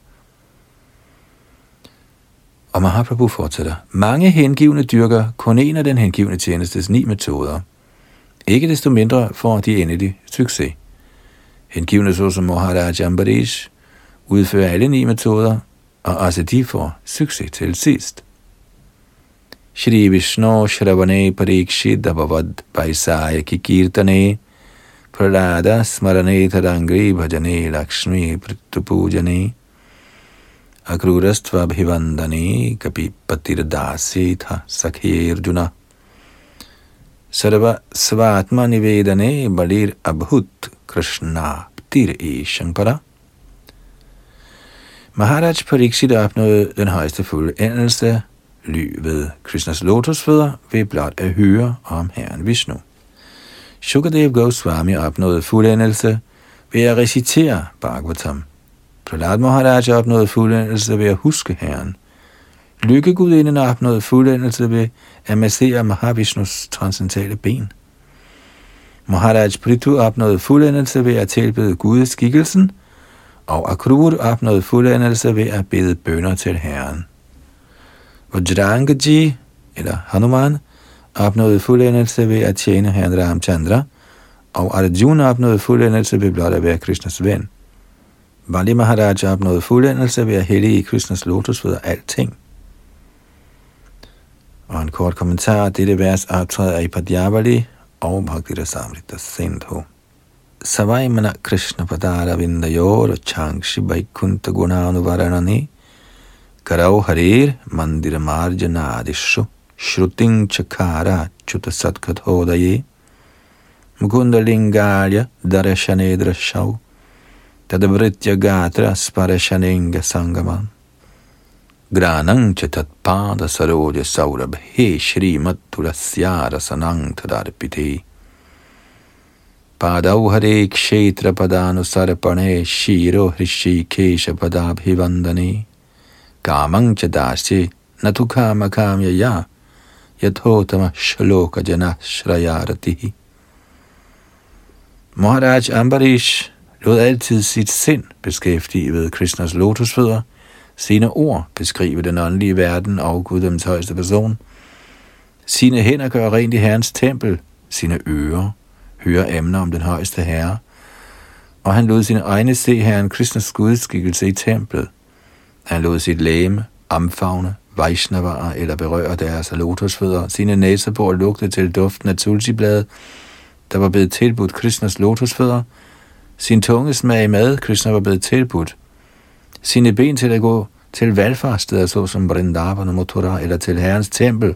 og Mahaprabhu fortsætter. Mange hengivne dyrker kun en af den hengivne tjenestes ni metoder. Ikke desto mindre får de endelig succes. Hengivne såsom Moharaj Ambarish udfører alle ni metoder, og også de får succes til sidst. Shri Vishnu Shravane Parikshit Abhavad Vaisaya Kikirtane Pralada Smarane Tadangri Bhajane Lakshmi Pritupujane Svatma Nivedane Balir Abhut Krishna Ptir i Shankara Maharaj Pariksit opnåede den højeste fuldendelse, ly ved Krishnas lotusfødder ved blot at høre om Herren Vishnu. Shukadev Goswami opnåede fuldendelse ved at recitere Bhagavatam. Prahlad Maharaj opnåede fuldendelse ved at huske Herren. Lykkegudinden opnåede fuldendelse ved at massere Mahavishnus transcendentale ben. Maharaj Prithu opnåede fuldendelse ved at tilbede gudeskikkelsen, og Akrur opnåede fuldendelse ved at bede bønder til Herren. Vajrangaji, eller Hanuman, opnåede fuldendelse ved at tjene herren Ramchandra, og Arjuna opnåede fuldendelse ved blot at være Krishnas ven. Bali Maharaj opnåede fuldendelse ved at hælde i Krishnas lotusfødder alting. Og en kort kommentar dette vers optræder i Padjavali og Bhakti Samrita Sindhu. Savaimana Krishna Padara Vindayor Changshi Vaikunta Gunanuvaranani Karau Harir Mandir Marjanadishu Shruting Chakara Chuta Satkathodaye Mukunda Lingalya Darashanedra Shau Tadavritya Gatra Sparashaninga Sangaman Granang Chatat Pada Saroja Saurabh He Shri Matulasyara Sanang Tadarpite. Padau Hare Kshetra Padanu Sarapane Shiro Hrishi Kesha Padabhivandane Kamang Chadasi natukama kamya ya, yathotama shloka jana shrayaratihi. Maharaj Ambarish lod altid sit sind beskæftige ved Krishnas lotusfødder, sine ord beskrive den åndelige verden og Guddoms højeste person, sine hænder gør rent i Herrens tempel, sine ører hører emner om den højeste herre, og han lod sine egne se Herren Krishnas gudskikkelse i templet. Han lod sit læme omfavne Vaishnavaer eller berøre deres lotusfødder, sine næsebor lugte til duften af tulsiblade, der var blevet tilbudt Krishnas lotusfødder, sin tunge smag mad, Krishna var blevet tilbudt, sine ben til at gå til valgfarsteder, såsom Vrindavan og Mathura, eller til Herrens tempel,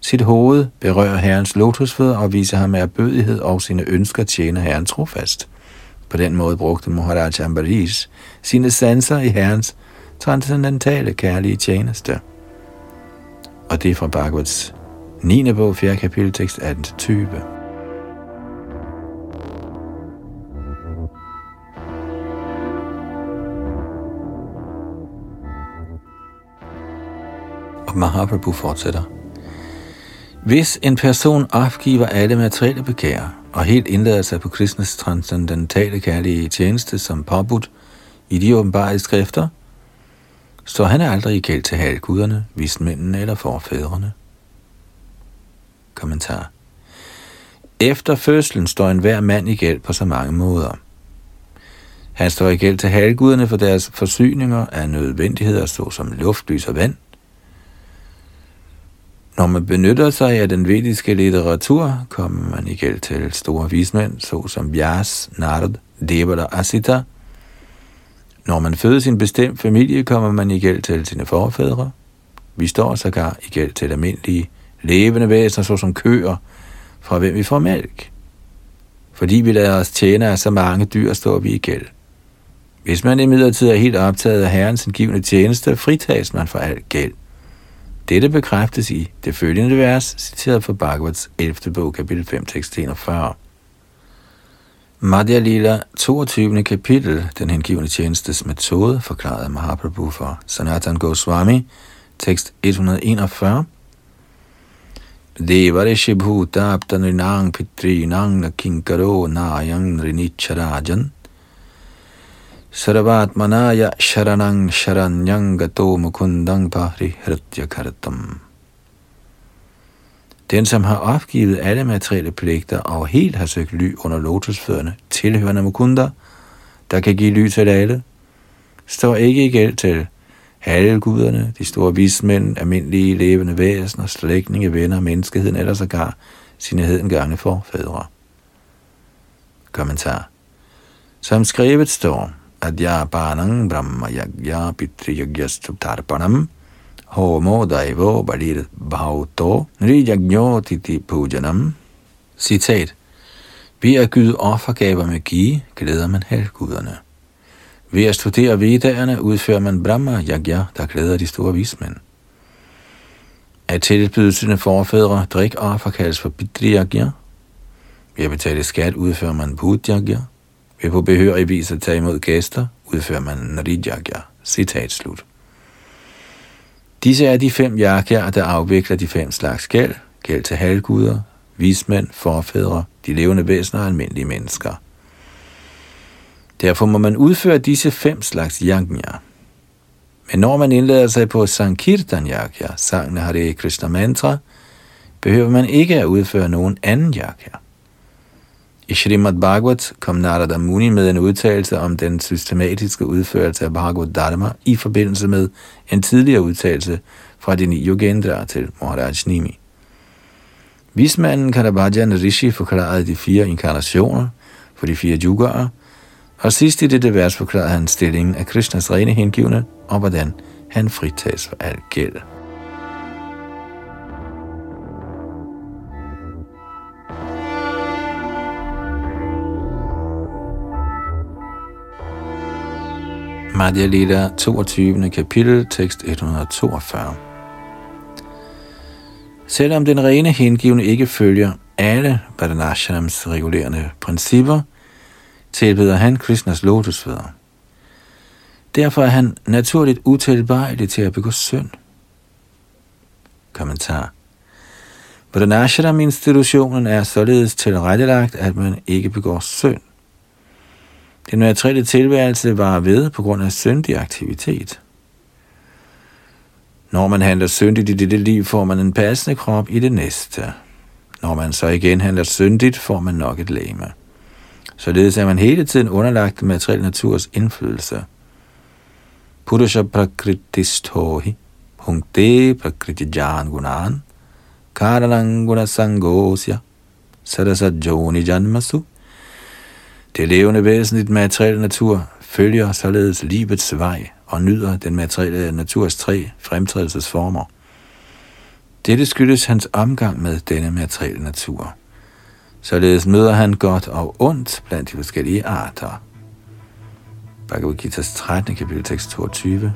sit hoved berører Herrens lotusfødder og viser ham erbødighed og sine ønsker tjener Herren trofast. På den måde brugte Maharaj Ambaris sine sanser i Herrens transcendentale kærlige tjeneste. Og det er fra Bhagavats 9. bog, 4. kapitel, tekst 18-20. Mahaprabhu fortsætter. Hvis en person opgiver alle materielle begær og helt indlader sig på Krishnas transcendentale kærlige tjeneste som påbudt i de åbenbare skrifter, så han er aldrig i gæld til halvguderne, vismændene eller forfædrene. Kommentar. Efter fødslen står enhver mand i gæld på så mange måder. Han står i gæld til halvguderne for deres forsyninger af nødvendigheder såsom luft, lys og vand, når man benytter sig af den vediske litteratur, kommer man i gæld til store vismænd, såsom Vyas, Nard, Devar og Asita. Når man føder sin bestemt familie, kommer man i gæld til sine forfædre. Vi står sågar i gæld til almindelige levende væsener, såsom køer, fra hvem vi får mælk. Fordi vi lader os tjene af så mange dyr, står vi i gæld. Hvis man imidlertid er helt optaget af Herrens indgivende tjeneste, fritages man for alt gæld. Dette bekræftes i det følgende vers, citeret fra Bhagavats 11. bog, kapitel 5, tekst 41. Madhya Lila, 22. kapitel, den hengivende tjenestes metode, forklarede Mahaprabhu for Sanatan Goswami, tekst 141. Devarishi bhuta aptanrinang pitrinang nakinkaro nayang rinicharajan Sarvatmanaya sharanang sharanyang gato mukundang pahri hrityakartam. Den, som har opgivet alle materielle pligter og helt har søgt ly under lotusfødderne, tilhørende Mukunda, der kan give ly til alle, står ikke i gæld til halvguderne, de store vismænd, almindelige levende væsener, slægtninge, venner, menneskeheden eller sågar sine hedengange forfædre. Kommentar. Som skrevet står, adyapanang brahma yagya pitriyagyastu tarpanam homo daivo balir ri nrijagyo titi pujanam. Citat. Ved at gyde offergaver med gi, glæder man halvguderne. Ved at studere vedderne udfører man Brahma Yagya, der glæder de store vismænd. At tilbyde sine forfædre drik offer kaldes for Bidriyagya. Ved at betale skat udfører man bhutyagya. Ved på behørig vis at tage imod gæster, udfører man Narijagya. Citat slut. Disse er de fem yakyaer, der afvikler de fem slags gæld. Gæld til halvguder, vismænd, forfædre, de levende væsener og almindelige mennesker. Derfor må man udføre disse fem slags yajna. Men når man indlader sig på Sankirtan Yagya, sangen Hare Krishna Mantra, behøver man ikke at udføre nogen anden yagya. I Srimad Bhagavat kom Narada Muni med en udtalelse om den systematiske udførelse af Bhagavad Dharma i forbindelse med en tidligere udtalelse fra de ni yogendra til Maharaj Nimi. Vismanden Karabajan Rishi forklarede de fire inkarnationer for de fire yugaer, og sidst i dette vers forklarede han stillingen af Krishnas rene hengivne og hvordan han fritages for al gæld. Madhya Lila 22. kapitel, tekst 142. Selvom den rene hengivne ikke følger alle Vadanashanams regulerende principper, tilbeder han Krishnas lotusfødder. Derfor er han naturligt utilbøjelig til at begå synd. Kommentar. Vardanashram-institutionen er således tilrettelagt, at man ikke begår synd. Den materielle tilværelse var ved på grund af syndig aktivitet. Når man handler syndigt i dette liv, får man en passende krop i det næste. Når man så igen handler syndigt, får man nok et læme. Således er man hele tiden underlagt materiel naturs indflydelse. Purusha prakritistohi, punkte prakritijan gunan, karananguna sangosya, sarasajoni janmasu. Det levende væsenligt materielle natur følger således livets vej og nyder den materielle naturs tre fremtrædelsesformer. Dette skyldes hans omgang med denne materielle natur. Således møder han godt og ondt blandt de forskellige arter. Bhagavad Gita's 13. kapitel tekst 22.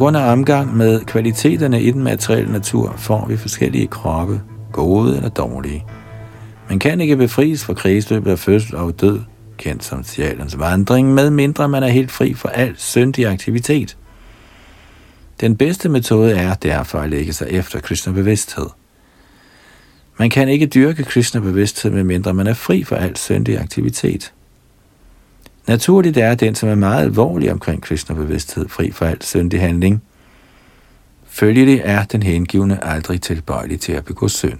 grund af omgang med kvaliteterne i den materielle natur får vi forskellige kroppe, gode eller dårlige. Man kan ikke befries fra kredsløbet af fødsel og død, kendt som sjælens vandring, medmindre man er helt fri for al syndig aktivitet. Den bedste metode er derfor at lægge sig efter kristne bevidsthed. Man kan ikke dyrke kristne bevidsthed, medmindre man er fri for al syndig aktivitet. Naturligt er den, som er meget alvorlig omkring kristne bevidsthed, fri for al syndig handling. Følgelig er den hengivne aldrig tilbøjelig til at begå synd.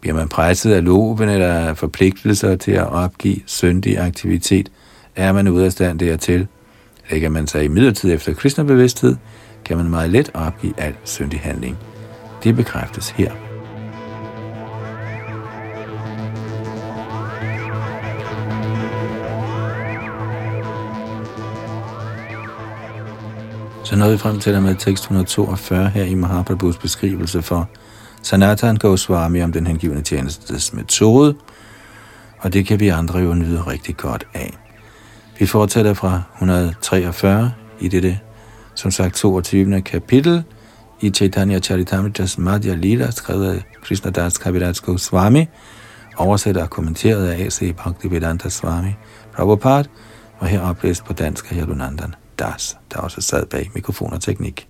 Bliver man presset af loven eller forpligtelser til at opgive syndig aktivitet, er man ude af stand dertil. Lægger man sig i midlertid efter kristne bevidsthed, kan man meget let opgive al syndig handling. Det bekræftes her. Så nåede vi frem til med tekst 142 her i Mahaprabhus beskrivelse for Sanatan Goswami om den hengivende tjenestes metode, og det kan vi andre jo nyde rigtig godt af. Vi fortsætter fra 143 i dette, som sagt, 22. kapitel i Chaitanya Charitamrita's Madhya Lila, skrevet af Krishna Das Kaviraj Goswami, oversat og kommenteret af A.C. Bhaktivedanta Swami Prabhupada, og her oplæst på dansk af Yadunandan Das, der også sad bag mikrofon og teknik.